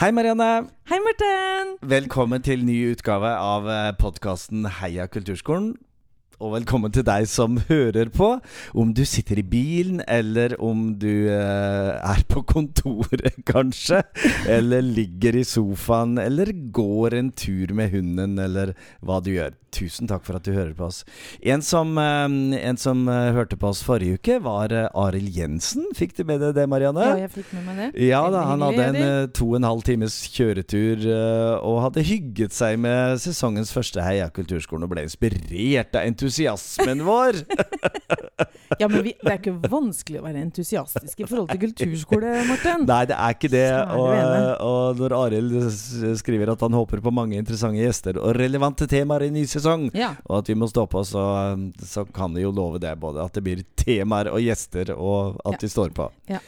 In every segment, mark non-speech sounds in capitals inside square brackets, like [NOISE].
Hei, Marianne. Hei, Morten. Velkommen til ny utgave av podkasten Heia kulturskolen. Og velkommen til deg som hører på. Om du sitter i bilen, eller om du eh, er på kontoret, [LAUGHS] kanskje. Eller ligger i sofaen, eller går en tur med hunden, eller hva du gjør. Tusen takk for at du hører på oss. En som, eh, en som eh, hørte på oss forrige uke, var eh, Arild Jensen. Fikk du med deg det, Marianne? Ja, jeg fikk med meg det. Ja da, han hadde en eh, to og en halv times kjøretur eh, og hadde hygget seg med sesongens første Heia kulturskolen og ble inspirert av entusiasmen vår. [LAUGHS] Ja, men vi, det er ikke vanskelig å være entusiastisk i forhold til kulturskole, Morten. Nei, det er ikke det. Og, og når Arild skriver at han håper på mange interessante gjester og relevante temaer i ny sesong, Ja. og at vi må stå på, så, så kan vi jo love det. Både at det blir temaer og gjester, og at Ja. de står på. Ja.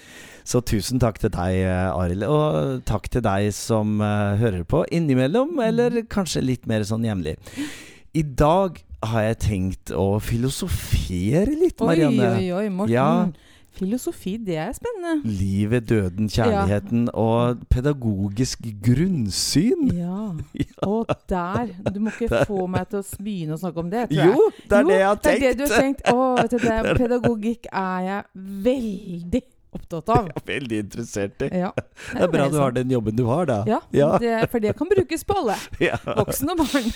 Så tusen takk til deg, Arild. Og takk til deg som uh, hører på innimellom, Mm. eller kanskje litt mer sånn jevnlig. I dag har jeg tenkt å filosofere litt, Marianne. oi, oi, oi, Morten. Ja. Filosofi, det er spennende. Livet, døden, kjærligheten og pedagogisk grunnsyn. Ja. [LAUGHS] Ja. Og der Du må ikke få meg til å begynne å snakke om det, tror jeg. Jo, det er jo, det jeg har tenkt. Det er det du har tenkt. Å, vet du, det, [LAUGHS] pedagogikk er jeg veldig opptatt av. Jeg [LAUGHS] er veldig interessert i. Ja. [LAUGHS] Det er bra du har den jobben du har, da. Ja, Ja. Det, for det kan brukes på alle. [LAUGHS] Ja. Voksne og barn.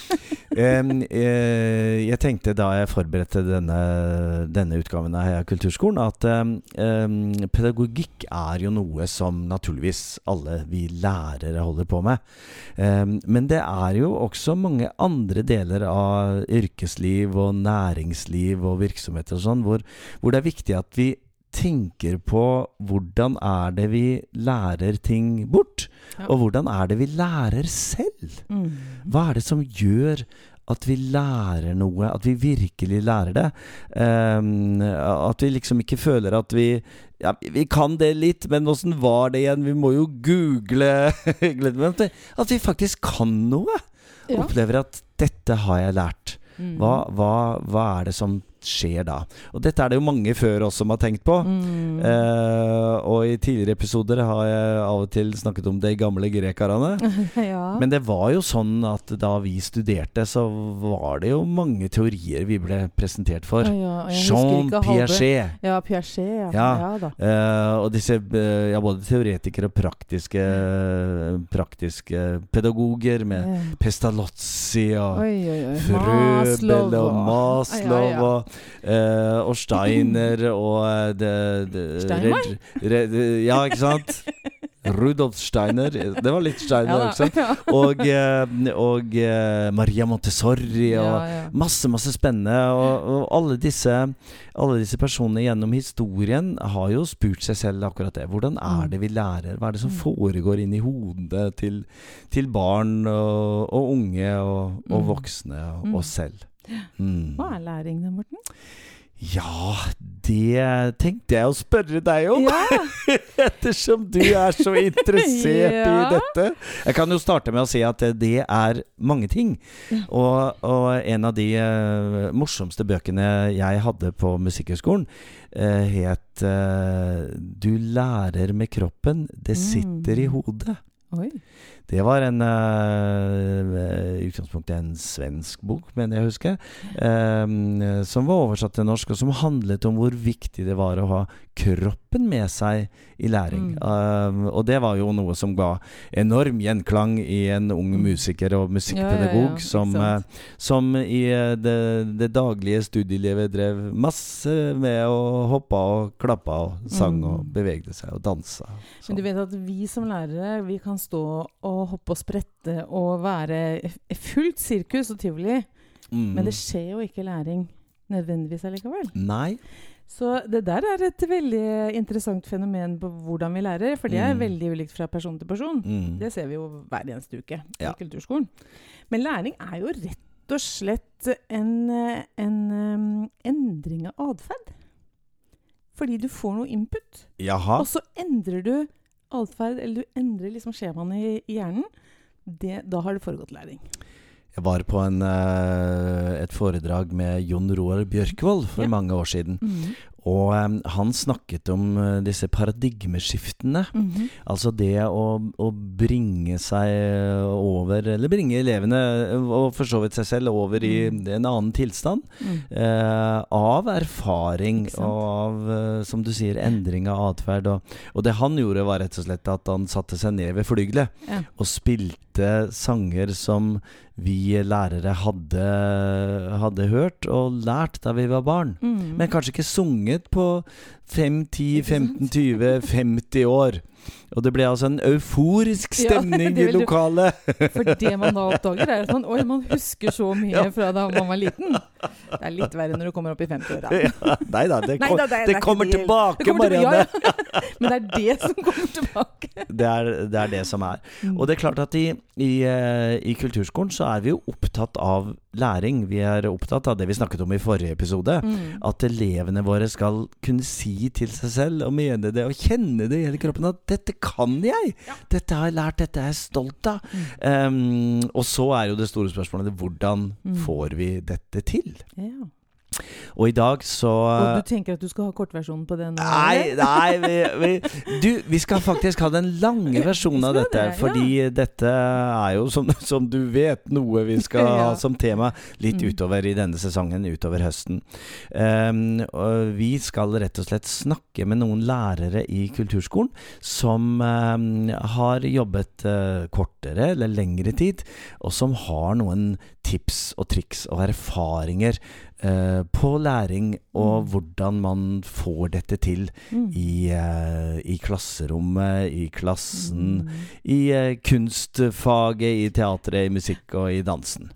Em, eh, jeg tenkte da jeg forberedte denne, denne utgaven av Heia kulturskolen, at em, pedagogikk er jo noe som naturligvis alle vi lærere holder på med. Um, men det er jo også mange andre deler av yrkesliv og næringsliv og virksomheter og sånn, hvor, hvor det er viktig at vi tenker på hvordan er det vi lærer ting bort, Ja. og hvordan er det vi lærer selv. Mm. Hva er det som gjør at vi lærer noe, at vi virkelig lærer det? Um, at vi liksom ikke føler at vi ja, Vi kan det litt, men åssen var det igjen? Vi må jo google [LAUGHS] at vi- faktisk kan noe! Ja. Opplever at 'dette har jeg lært'. Mm. Hva, hva, hva er det som skjer da? Og dette er det jo mange før oss som har tenkt på. Mm. Eh, og i tidligere episoder har jeg av og til snakket om de gamle grekerne. [LAUGHS] ja. Men det var jo sånn at da vi studerte, så var det jo mange teorier vi ble presentert for. Ja, Jean Piaget. Ja, Piaget. Ja. Ja. ja. Eh, og disse eh, ja, både teoretikere og praktiske, praktiske pedagoger med. Pestalozzi og Oi, oi, oi. Frøbel og og- Maslow og, eh, og Steiner og eh, det, det, Steinmeier? Ja, ikke sant? Rudolf Steiner. Det var litt Steiner Ja også. Og, eh, og eh, Maria Montessori og Ja, ja. masse, masse spennende. Og, og alle, disse, alle disse personene gjennom historien har jo spurt seg selv akkurat det. Hvordan er Mm. det vi lærer? Hva er det som Mm. foregår inni hodet til, til barn og, og unge og, Mm. voksne og oss selv? Mm. Hva er læring Morten? Ja, det tenkte jeg å spørre deg om, Ja, [LAUGHS] ettersom du er så interessert [LAUGHS] Ja. i dette. Jeg kan jo starte med å si at det er mange ting. Og, og en av de uh, morsomste bøkene jeg hadde på Musikkhøgskolen, uh, het uh, 'Du lærer med kroppen, det sitter i Mm. hodet'. oi. Det var en eh, i utgangspunktet en svensk bok, mener jeg å huske, eh, som var oversatt til norsk, og som handlet om hvor viktig det var å ha kroppen med seg i læring. Mm. Eh, og det var jo noe som ga enorm gjenklang i en ung Mm. musiker og Ja, ja, ja, som, som i det, det daglige studielivet drev masse med å hoppe og klappe og sang Mm. og bevegde seg og dansa. Men du vet at vi som lærere, vi kan stå og hoppe og sprette og være fullt sirkus og tivoli, Mm. men det skjer jo ikke læring nødvendigvis allikevel. Nei. Så det der er et veldig interessant fenomen på hvordan vi lærer, for det er Mm. veldig ulikt fra person til person. Mm. Det ser vi jo hver eneste uke Ja. i kulturskolen. Men læring er jo rett og slett en, en um, endring av atferd. Fordi du får noe input, Jaha. og så endrer du atferd, eller du endrer liksom skjemaene i, i hjernen. Det, da har det foregått læring. Jeg var på en, eh, et foredrag med Jon Roar Bjørkvold for Ja. mange år siden. Mm. Og um, han snakket om uh, disse paradigmeskiftene. Mm -hmm. Altså det å, å, bringe seg over, eller bringe elevene, og for så vidt seg selv, over i mm. en annen tilstand. Mm. Uh, av erfaring og av, uh, som du sier, endring av atferd. Og, og, det han gjorde, var rett og slett at han satte seg ned ved flygelet ja. og spilte sanger som vi lærere hadde, hadde, hørt og lært da vi var barn. Mm. Men kanskje ikke sunget på 5, 10, 15, 20, 50 år. Og det ble altså en euforisk [LAUGHS] stemning ja, i lokalet. For det man da oppdager, er at man, oi, man husker så mye ja. fra da man var liten. Det er litt verre når du kommer opp i 50-åra. Ja, nei da, det, kom, nei, da, det, det kommer tilbake, Marianne. [LAUGHS] Men det er det som kommer tilbake. Det er det, er det som er. Mm. Og det er klart at i, i, eh, i kulturskolen så er vi jo opptatt av læring. Vi er opptatt av det vi snakket om i forrige episode. Mm. At elevene våre skal kunne si til seg selv og mene det og kjenne det i hele kroppen at dette kan jeg! Ja. Dette har jeg lært, dette er jeg stolt av. Mm. Um, og så er jo det store spørsmålet hvordan mm. får vi dette til? Ja. Og i dag så Og du tenker at du skal ha kortversjonen på den? Nei, nei vi, [LAUGHS] vi, du, vi skal faktisk ha den lange versjonen av dette. Det, fordi ja. dette er jo, som, som, du vet, noe vi skal ja. ha som tema litt mm. utover i denne sesongen, utover høsten. Um, vi skal rett og slett snakke med noen lærere i kulturskolen som um, har jobbet uh, kortere eller lengre tid, og som har noen tips og triks og erfaringer eh, på læring og mm. hvordan man får dette til mm. i, eh, i, klasserommet, i klassen, mm. i eh, kunstfaget, i teatret, i musikk og i dansen.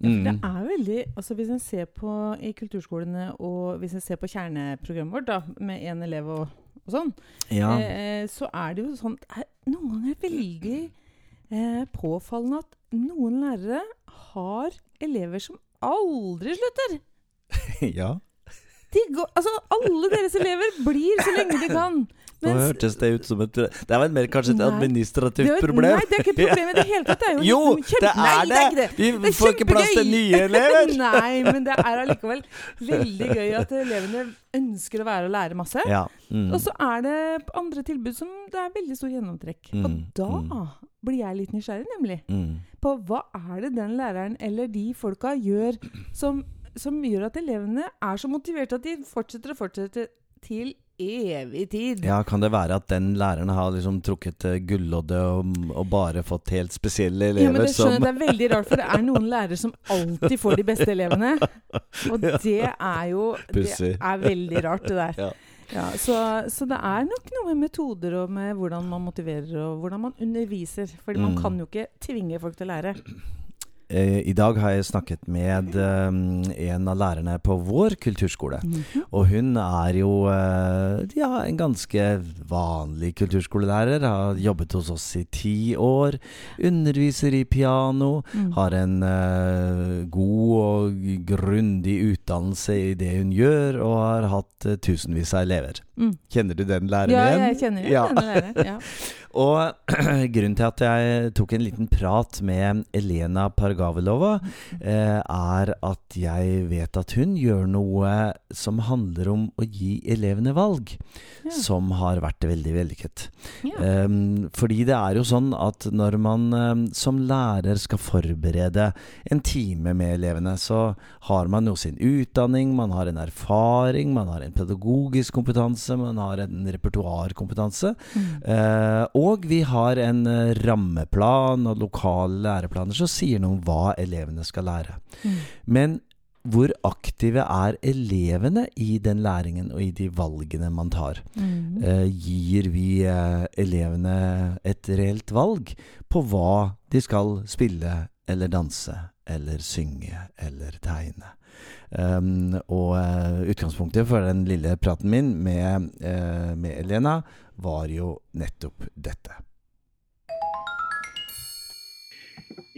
Mm. det er veldig altså Hvis en ser på i kulturskolene, og hvis en ser på kjerneprogrammet vårt da, med én elev og, og sånn, ja. eh, så er det jo sånn er, Noen ganger veldig eh, påfallende at noen lærere har elever som aldri slutter. [LAUGHS] ja. De går, altså, alle deres elever blir så lenge de kan. Mens, Nå hørtes det ut som et Det er vel mer kanskje et administrativt det, problem? Nei, det er ikke et [LAUGHS] problem i det hele tatt. Det er jo, jo kjempe, det er nei, det! det, er Vi får ikke plass til nye elever! [LAUGHS] nei, men det er allikevel veldig gøy at elevene ønsker å være og lære masse. Ja. Mm. Og så er det andre tilbud som det er veldig stor gjennomtrekk. Mm. Og da mm. blir jeg litt nysgjerrig, nemlig. På hva er det den læreren eller de folka gjør som som gjør at elevene er så motiverte at de fortsetter og fortsetter til evig tid. Ja, Kan det være at den læreren har liksom trukket uh, gulloddet og, og, bare fått helt spesielle elever ja, men det, skjønner, Det er veldig rart, for det er noen lærere som alltid får de beste elevene. [LAUGHS] Og det er jo Det er veldig rart, det der. Ja. Så, så, det er nok noe med metoder og med hvordan man motiverer og hvordan man underviser. Fordi mm. man kan jo ikke tvinge folk til å lære. Eh, I dag har jeg snakket med um, en av lærerne på vår kulturskole. -hmm. Og hun er jo uh, ja, en ganske vanlig kulturskolelærer. Har jobbet hos oss i ti år. Underviser i piano. Mm. Har en uh, god og grundig utdannelse i det hun gjør, og har hatt tusenvis av elever. Mm. Kjenner du den læreren ja, igjen? Ja, jeg kjenner ja. denne læreren. Ja. [LAUGHS] Og [CLEARS THROAT] grunnen til at jeg tok en liten prat med Elena Pargavelova, eh, er at jeg vet at hun gjør noe som handler om å gi elevene valg, ja. som har vært veldig vellykket. Ja. Um, fordi det er jo sånn at når man um, som lærer skal forberede en time med elevene, så har man jo sin utdanning, man har en erfaring, man har en pedagogisk kompetanse, man har en repertoarkompetanse. Mm. Uh, og vi har en uh, rammeplan og lokale læreplaner som sier noe om hva elevene skal lære. Mm. Men hvor aktive er elevene i den læringen og i de valgene man tar? Mm. Eh, gir vi eh, elevene et reelt valg på hva de skal spille eller danse eller synge eller tegne? Um, og uh, utgangspunktet for den lille praten min med, med Elena var jo nettopp dette.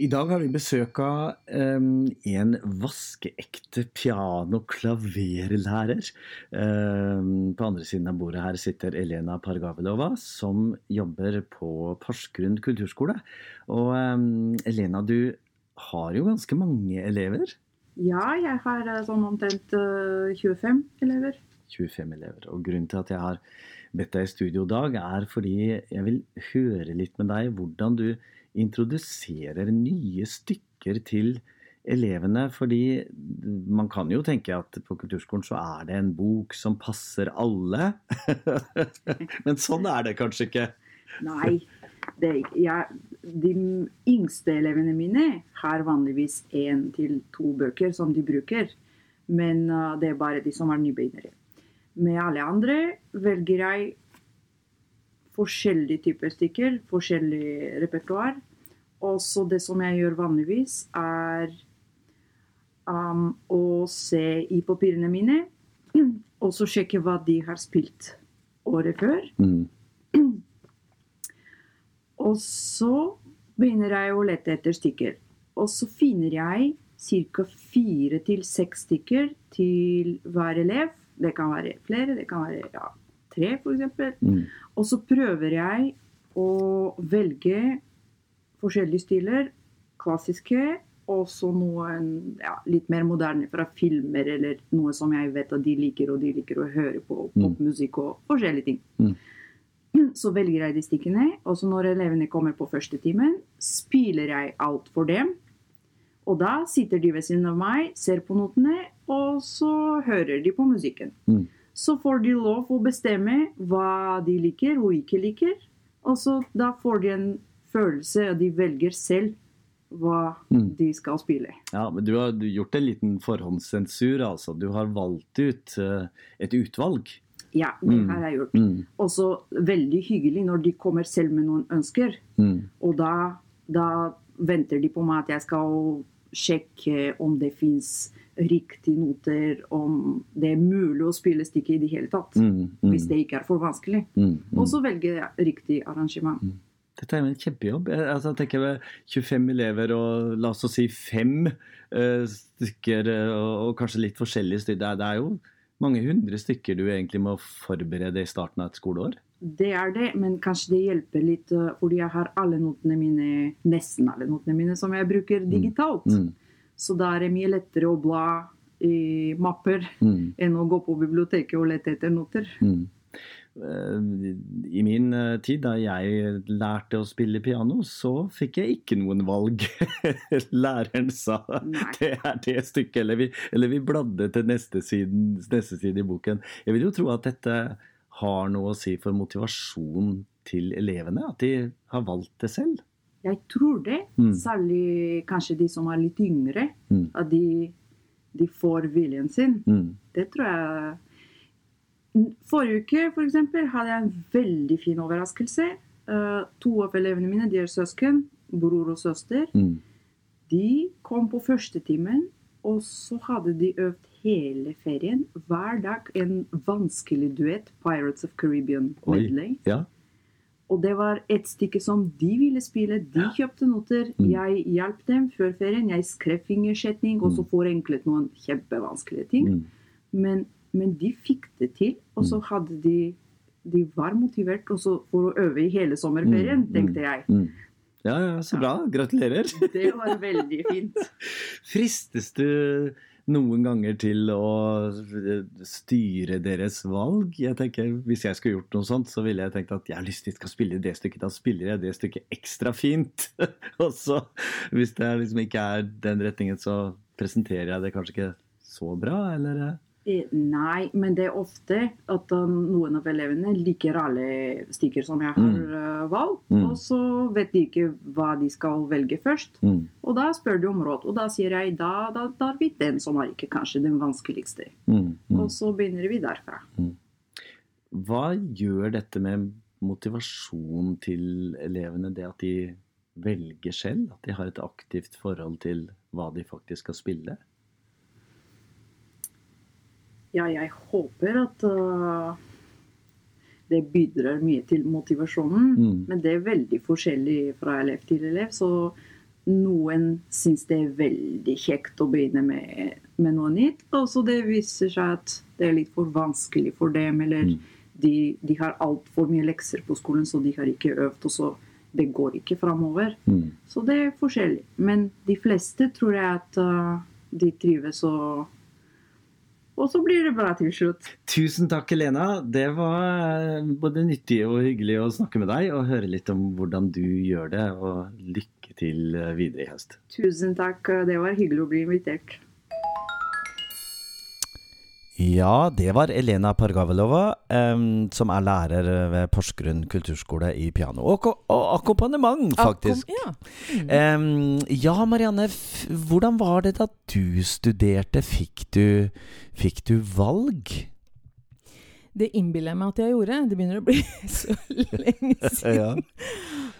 I dag har vi besøk av um, en vaskeekte piano-klaverlærer. Um, på andre siden av bordet her sitter Elena Pargavelova, som jobber på Porsgrunn kulturskole. Og um, Elena, du har jo ganske mange elever? Ja, jeg har eh, sånn omtrent uh, eh, 25 elever. 25 elever. Og grunnen til at jeg har bedt deg i studio i dag, er fordi jeg vil høre litt med deg hvordan du introduserer nye stykker til elevene. Fordi man kan jo tenke at på kulturskolen så er det en bok som passer alle. [LAUGHS] Men sånn er det kanskje ikke? Nei. Det, ja, de yngste elevene mine har vanligvis én til to bøker som de bruker. Men uh, det er bare de som er nybegynnere. Med alle andre velger jeg forskjellige typer stykker, forskjellig repertoar. Og så det som jeg gjør vanligvis, er um, å se i papirene mine og så sjekke hva de har spilt året før. Mm. Og så begynner jeg å lete etter stykker. Og så finner jeg ca. fire til seks stykker til hver elev. Det kan være flere, det kan være ja, tre f.eks. Mm. Og så prøver jeg å velge forskjellige stiler. Klassiske, og så noen ja, litt mer moderne fra filmer, eller noe som jeg vet at de liker, og de liker å høre på mm. popmusikk og forskjellige ting. Mm. [CLEARS THROAT] Så velger jeg de stikkene, og så når elevene kommer på første timen, spiller jeg alt for dem. Og da sitter de ved siden av meg, ser på notene, og så hører de på musikken. Mm. Så får de lov å bestemme hva de liker og ikke liker. Og så da får de en følelse, og de velger selv hva mm. de skal spille. Ja, men Du har gjort en liten forhåndssensur, altså. Du har valgt ut uh, et utvalg. Ja, det mm. har jeg gjort. Mm. Også veldig hyggelig når de kommer selv med noen ønsker. Mm. Og da, da, venter de på meg at jeg skal sjekke om det fins riktige noter, om det er mulig å spille stykket i det hele tatt. Mm, mm. Hvis det ikke er for vanskelig. Mm, mm. og så velger jeg riktig arrangement. Mm. Dette er jo en kjempejobb. Jeg, altså, jeg tenker med 25 elever og la oss si fem uh, stykker og, og kanskje litt forskjellige stykker. Det, det er jo mange hundre stykker du egentlig må forberede i starten av et skoleår? Det er det, men kanskje det hjelper litt eh, fordi jeg har alle notene mine, nesten alle notene mine som jeg bruker mm. digitalt. Mm. Mm. Så da er det mye lettere å bla i mapper mm. enn å gå på biblioteket og lete etter noter. Mm. Eh, I min eh, tid, da jeg lærte å spille piano, så fikk jeg ikke noen valg. [LAUGHS] Læreren sa Nei. det er det stykket, eller vi, eller vi bladde til neste side, neste side i boken. Jeg vil jo tro at dette har noe å si for motivasjonen til elevene? At de har valgt det selv? Jeg tror det. Mm. Særlig kanskje de som er litt yngre. Mm. At de, de, får viljen sin. Mm. Det tror jeg Forrige uke for eksempel, hadde jeg en veldig fin overraskelse. Uh, to av elevene mine de er søsken. Bror og søster. Mm. De kom på førstetimen, og så hadde de øvd hele ferien, hver dag, en vanskelig duett, 'Pirates of Caribbean Medley'. Ja. Og det var et stykke som de ville spille. De kjøpte noter. Mm. Jeg hjalp dem før ferien. Jeg skrev fingersetning, og så mm. forenklet noen kjempevanskelige ting. Mm. Men, men, de fikk det til. Og så hadde de De var motivert for å øve i hele sommerferien, mm. tenkte jeg. Ja, ja, så bra. Gratulerer. [LAUGHS] Det var veldig fint. [LAUGHS] Fristes du noen ganger til å styre deres valg. Jeg tenker, Hvis jeg skulle gjort noe sånt, så ville jeg tenkt at jeg har lyst til å spille det stykket. Da spiller jeg det stykket ekstra fint. [LAUGHS] og så, hvis det liksom ikke er den retningen, så presenterer jeg det kanskje ikke så bra, eller? Eh, nei, men det er ofte at noen av elevene liker alle stykker som jeg har mm. Eh, valgt. Mm. Og så vet de ikke hva de skal velge først. Mm. Og da spør de om råd. Og da sier jeg da, da tar vi den som er ikke kanskje den vanskeligste. Mm. Mm. Og så begynner vi derfra. Mm. Hva gjør dette med motivasjonen til elevene, det at de velger selv? At de har et aktivt forhold til hva de faktisk skal spille? Ja, jeg håper at uh, det bidrar mye til motivasjonen. Mm. Men det er veldig forskjellig fra elev til elev. Så noen syns det er veldig kjekt å begynne med, med noe nytt. Og så det viser seg at det er litt for vanskelig for dem. Eller mm. de, de har altfor mye lekser på skolen, så de har ikke øvd. og så det går ikke framover. Mm. Så det er forskjellig. Men de fleste tror jeg at uh, de trives og Og så blir det bra til slutt. Tusen takk, Helena. Det var eh, både nyttig og hyggelig å snakke med deg og høre litt om hvordan du gjør det. Og lykke til eh, videre i høst. Tusen takk. Det var hyggelig å bli invitert. Ja, det var Elena Pargavelova, um, som er lærer ved Porsgrunn kulturskole i piano. Og, og akkompagnement, faktisk. Akkom, ja. Mm. Um, ja. Marianne, hvordan var det da du studerte? Fikk du, fikk du valg? Det innbiller jeg meg at jeg gjorde. Det begynner å bli [LAUGHS] så lenge [LAUGHS] siden. ja.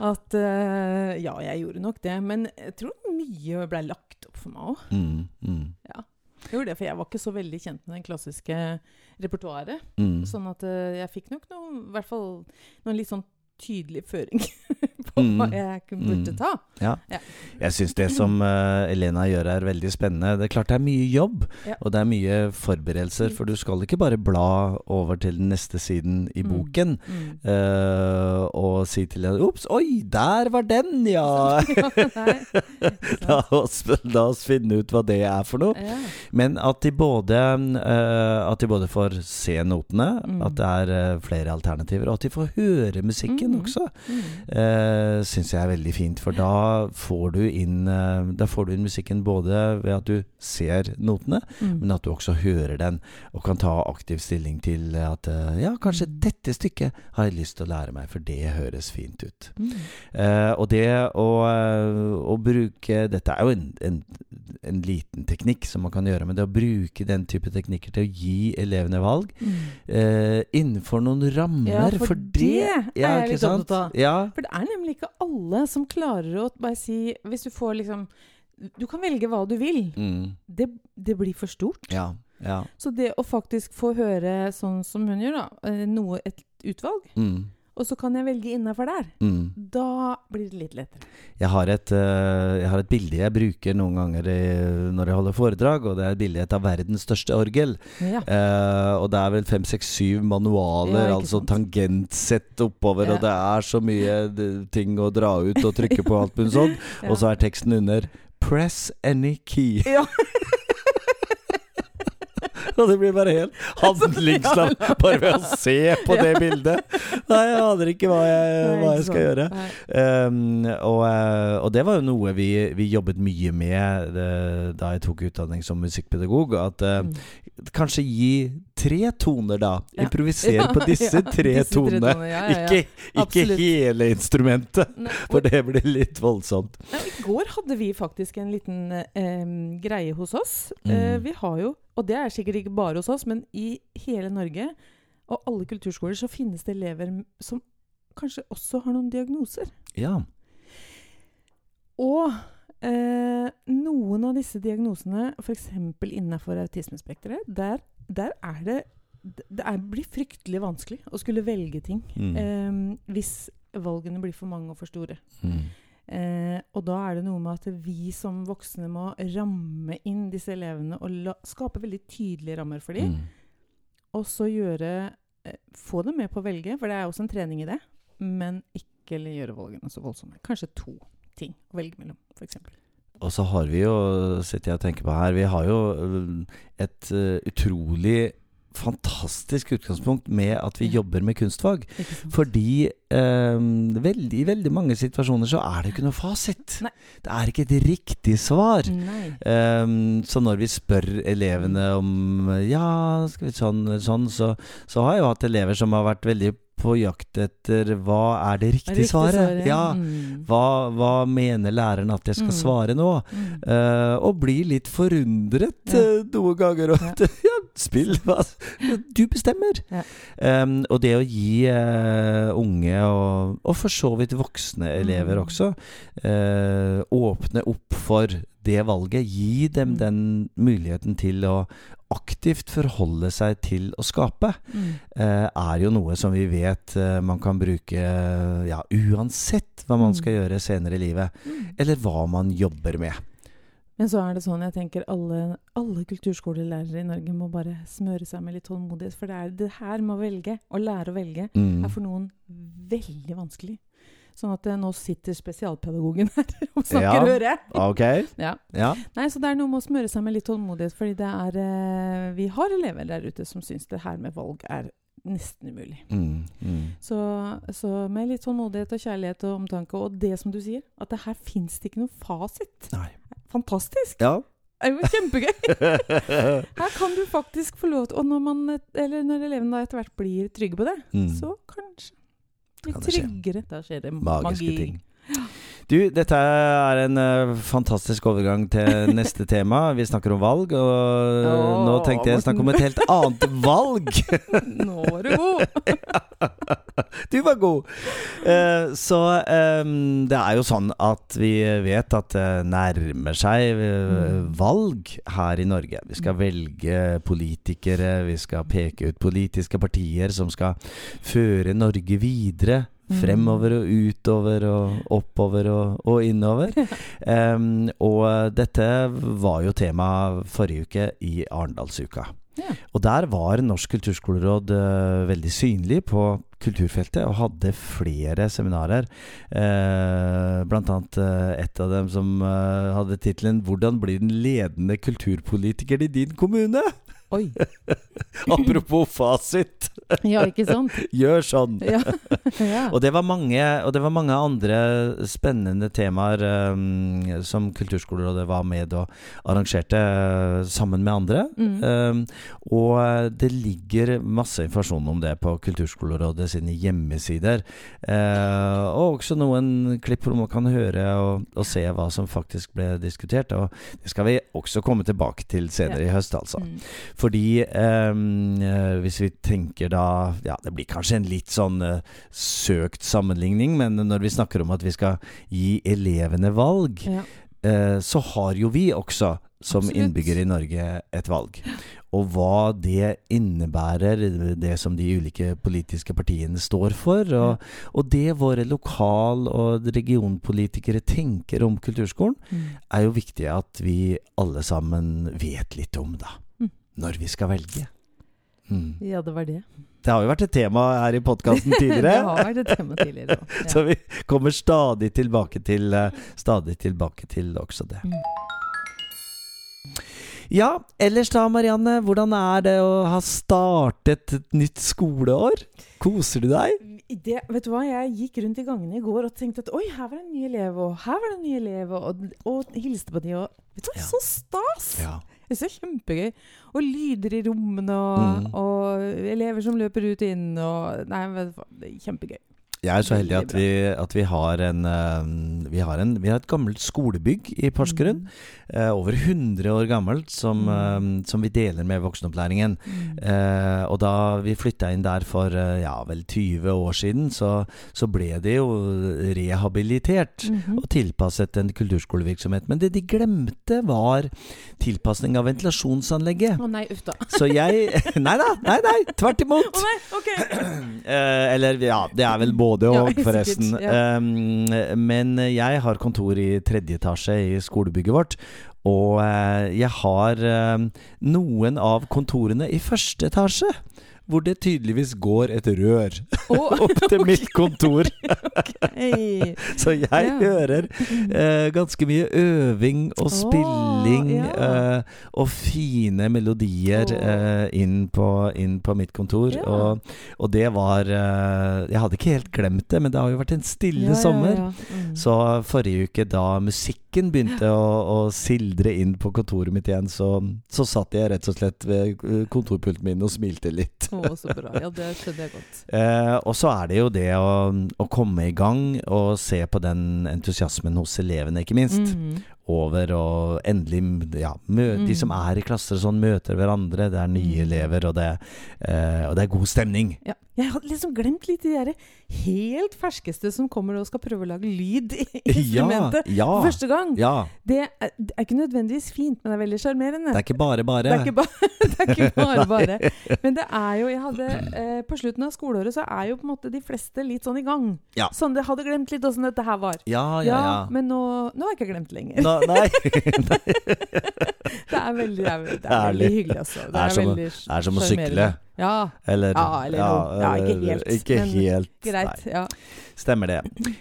At uh, Ja, jeg gjorde nok det. Men jeg tror mye ble lagt opp for meg òg. Mm, mm. Ja. Jeg gjorde det, for jeg var ikke så veldig kjent med den klassiske repertoaret. Mm. Sånn at uh, jeg fikk nok noen, i hvert fall noen litt sånn tydelig føring [LAUGHS] [LAUGHS] på mm. hva jeg burde mm. ta. Ja. ja. Jeg syns det som uh, [LAUGHS] Elena gjør er veldig spennende. Det er klart det er mye jobb, ja. og det er mye forberedelser. Mm. For du skal ikke bare bla over til den neste siden i mm. boken mm. uh, og si til henne Ops, oi, der var den, ja! la, oss, la, oss, finne ut hva det er for noe. Ja. Men at de, både, uh, at de både får se notene, at det er flere alternativer, og at de får høre musikken mm. også, mm. Eh, syns jeg er veldig fint. For da får du inn eh, Da får du inn musikken både ved at du ser notene, mm. men at du også hører den, og kan ta aktiv stilling til at eh, ja, kanskje mm. dette stykket har jeg lyst til å lære meg, for det høres fint ut. Mm. Eh, og det å, å, bruke Dette er jo en, en, en, liten teknikk som man kan gjøre, men det å bruke den type teknikker til å gi elevene valg mm. eh, innenfor noen rammer, ja, for, for det, det er litt opptatt av. Ja. For det er nemlig ikke alle som klarer å bare si Hvis du får liksom Du kan velge hva du vil. Mm. Det, det, blir for stort. Ja. Ja. Så det å faktisk få høre sånn som hun gjør, da, eh, noe, et utvalg mm og så kan jeg velge innafor der. Mm. Da blir det litt lettere. Jeg har, et, uh, jeg har et bilde jeg bruker noen ganger i, når jeg holder foredrag, og det er et bilde av verdens største orgel. Ja. Eh, og det er vel fem, seks, syv manualer, ja, altså sant? tangentsett oppover, ja. og det er så mye ting å dra ut og trykke på alt mulig [LAUGHS] sånn. Og så er teksten under 'Press any key'. Ja. [LAUGHS] [LAUGHS] Og det blir bare helt [LAUGHS] handlingslam bare ved å se på det bildet. Nei, jeg aner ikke hva jeg, hva jeg skal gjøre. Um, og, eh, og, det var jo noe vi, vi jobbet mye med eh, da jeg tok utdanning som musikkpedagog. At uh, kanskje gi tre toner, da. Improvisere [LAUGHS] på disse tre tonene. Ikke, ikke hele instrumentet, for det blir litt voldsomt. I går hadde vi faktisk en liten um, greie hos oss. Mm. Vi har jo og det er sikkert ikke bare hos oss, men i hele Norge og alle kulturskoler så finnes det elever som kanskje også har noen diagnoser. Ja. Og eh, noen av disse diagnosene, f.eks. innenfor autismespekteret, der, der, er det Det er, blir fryktelig vanskelig å skulle velge ting mm. eh, hvis valgene blir for mange og for store. Mm. Eh, og da er det noe med at vi som voksne må ramme inn disse elevene og la, skape veldig tydelige rammer for dem. Mm. Og så gjøre eh, Få dem med på å velge, for det er også en trening i det. Men ikke gjøre valgene så voldsomme. Kanskje to ting å velge mellom, f.eks. Og så har vi jo, sitter jeg og tenker på her, vi har jo eh, et uh, utrolig fantastisk utgangspunkt med at vi jobber med kunstfag. Fordi um, veldig, i veldig mange situasjoner så er det ikke noe fasit. Nei. Det er ikke et riktig svar. Um, så når vi spør elevene om Ja, skal vi sånn, sånn så, så har jeg jo hatt elever som har vært veldig på jakt etter hva er det riktige riktig svaret. svaret. Ja, mm. hva, hva, mener læreren at jeg skal mm. svare nå? Mm. Uh, og blir litt forundret ja. uh, noen ganger. Og, ja. [LAUGHS] spill, hva Du bestemmer! Ja. Um, og det å gi uh, unge, og, og, for så vidt voksne elever mm. også, åpne opp for det valget. Gi dem mm. den muligheten til å aktivt forholde seg til å skape, mm. eh, er jo noe som vi vet eh, man kan bruke ja, uansett hva man mm. skal gjøre senere i livet, mm. eller hva man jobber med. Men så er det sånn jeg tenker alle, alle kulturskolelærere i Norge må bare smøre seg med litt tålmodighet. For det er det her med å velge, å lære å velge, mm. er for noen veldig vanskelig. Sånn at nå sitter spesialpedagogen [LAUGHS] her og snakker, ja. hører jeg. [LAUGHS] Okay. [LAUGHS] ja. ja. Nei, så det er noe med å smøre seg med litt tålmodighet, fordi det er eh, Vi har elever der ute som syns det her med valg er nesten umulig. Mm, mm. Så, så, med litt tålmodighet og kjærlighet og omtanke, og det som du sier, at det her fins det ikke noen fasit. Nei. Fantastisk! Ja. Det er jo kjempegøy! Her kan du faktisk få lov til Og når, man, eller når elevene da etter hvert blir trygge på det, mm. så kanskje litt tryggere. Da skjer det Magiske magi. ting. Du, dette er en uh, fantastisk overgang til [LAUGHS] neste tema. Vi snakker om valg, og oh, nå tenkte jeg å snakke om et helt annet valg. [LAUGHS] nå var du god. [LAUGHS] [LAUGHS] du var god. Uh, så um, det er jo sånn at vi vet at det nærmer seg uh, valg her i Norge. Vi skal velge politikere, vi skal peke ut politiske partier som skal føre Norge videre Mm. Fremover og utover og oppover og, og innover. [LAUGHS] um, og dette var jo tema forrige uke i Arendalsuka. Ja. Og der var Norsk kulturskoleråd uh, veldig synlig på kulturfeltet og hadde flere seminarer. Uh, blant annet uh, et av dem som hadde tittelen 'Hvordan blir den ledende kulturpolitikeren i din kommune?' Oi. [LAUGHS] Apropos fasit. Ja, ikke sant? [LAUGHS] Gjør sånn. ja. [LAUGHS] ja. og, det var mange, og det var mange andre spennende temaer um, som Kulturskolerådet var med og arrangerte uh, sammen med andre. Mm. Um, og det ligger masse informasjon om det på Kulturskolerådet sine hjemmesider. Uh, og også noen klipp hvor man kan høre og, og, se hva som faktisk ble diskutert. Og det skal vi også komme tilbake til senere ja. i høst, altså. Mm. Fordi um, hvis vi tenker da Ja, det blir kanskje en litt sånn uh, søkt sammenligning, men når vi snakker om at vi skal gi elevene valg, ja. uh, så har jo vi også som Absolutt. innbygger i Norge et valg. Og hva det innebærer, det som de ulike politiske partiene står for. Og, og det våre lokal- og regionpolitikere tenker om kulturskolen, mm. er jo viktig at vi alle sammen vet litt om, da når vi skal velge. Mm. Ja, det var det. Det har jo vært et tema her i podkasten [LAUGHS] tidligere. det har vært et tema tidligere ja. [LAUGHS] Så vi kommer stadig tilbake til, uh, stadig tilbake til også det. Mm. Ja, ellers da, Marianne. Hvordan er det å ha startet et nytt skoleår? Koser du deg? Det, vet du hva, Jeg gikk rundt i gangene i går og tenkte at oi, her var det en ny elev, og her var det en ny elev, og, og hilste på de, og vet du hva, ja. så stas! Ja. Det er kjempegøy. Og lyder i rommene, og, mm. og, elever som løper ut og inn. Og, nei, det kjempegøy. Jeg er så heldig at vi, at vi, har, en, uh, vi, har en, vi har et gammelt skolebygg i Porsgrunn. Mm. Uh, over 100 år gammelt, som, mm. som vi deler med voksenopplæringen. Mm. og da vi flytta inn der for ja, vel 20 år siden, så, så ble det jo rehabilitert -hmm. og tilpasset en kulturskolevirksomhet. Men det de glemte, var tilpasning av ventilasjonsanlegget. Å nei, uff da. så jeg [LAUGHS] Nei da, nei, nei, tvert imot. Oh, nei, ok. eller ja, det er vel både både òg, ja, [LAUGHS] forresten. Ja. Um, men jeg har kontor i tredje etasje i skolebygget vårt. Og uh, jeg har uh, noen av kontorene i første etasje hvor det tydeligvis går et rør oh, [LAUGHS] opp til [LAUGHS] okay. mitt kontor. [LAUGHS] okay. Så jeg ja. hører eh, ganske mye øving og spilling oh, ja. eh, og fine melodier eh, inn, på, inn, på, mitt kontor. Ja. Og, og, det var eh, Jeg hadde ikke helt glemt det, men det har jo vært en stille sommer. Mm. Så forrige uke, da musikken begynte å, å, sildre inn på kontoret mitt igjen, så, så satt jeg rett og slett ved kontorpulten min og smilte litt. Å, så bra. Ja, det skjønner jeg godt. [LAUGHS] Eh, og så er det jo det å, å, komme i gang og se på den entusiasmen hos elevene, ikke minst. Mm -hmm over og endelig ja, mm. De som er i klasser sånn, møter hverandre. Det er nye mm. elever, og det, eh, og det, er god stemning. Ja. Jeg hadde liksom glemt litt de der helt ferskeste som kommer og skal prøve å lage lyd i [LAUGHS] instrumentet ja, ja, første gang. Ja. Det, er, det, er, ikke nødvendigvis fint, men det er veldig sjarmerende. Det er ikke bare bare. Det er ikke, ba [LAUGHS] det er ikke [LAUGHS] bare bare. Men det er jo jeg hadde, eh, På slutten av skoleåret så er jo på en måte de fleste litt sånn i gang. Sånn, Jeg hadde glemt litt åssen dette her var. Ja, ja, ja. Men nå, nå har jeg ikke glemt lenger. Nå, nei. [LAUGHS] det er veldig, det er, det er veldig hyggelig, altså. Det er, som, er som å sykle. Ja. Eller, ja, eller ja, ja, ikke helt. Ikke helt greit. Ja. Stemmer det.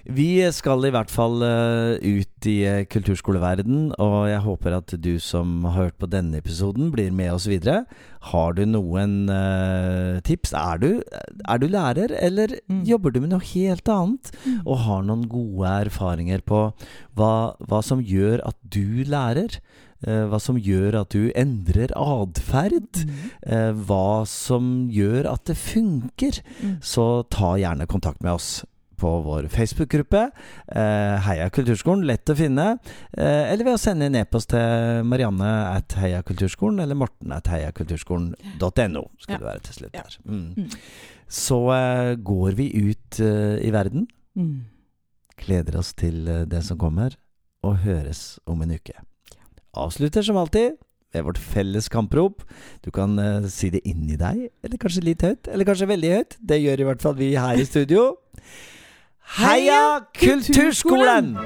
Vi skal i hvert fall uh, ut i uh, kulturskoleverden, og jeg håper at du som har hørt på denne episoden, blir med oss videre. Har du noen uh, tips? Er du, er du, lærer, eller mm. jobber du med noe helt annet? Mm. Og har noen gode erfaringer på hva, hva som gjør at du lærer? Eh, hva som gjør at du endrer atferd. Mm. Eh, hva som gjør at det funker. Mm. Så ta gjerne kontakt med oss på vår Facebook-gruppe. Eh, Heia Kulturskolen, lett å finne. Eh, eller ved å sende en e-post til Marianne at heiakulturskolen, eller Morten at heiakulturskolen.no, skal ja. det være til slutt her. Mm. Mm. Så eh, går vi ut i verden. Mm. Gleder oss til det som kommer, og høres om en uke avslutter som alltid ved vårt felles kamprop. Du kan uh, si det inni deg, eller kanskje litt høyt, eller kanskje veldig høyt. Det gjør i hvert fall vi her i studio. Heia Kulturskolen!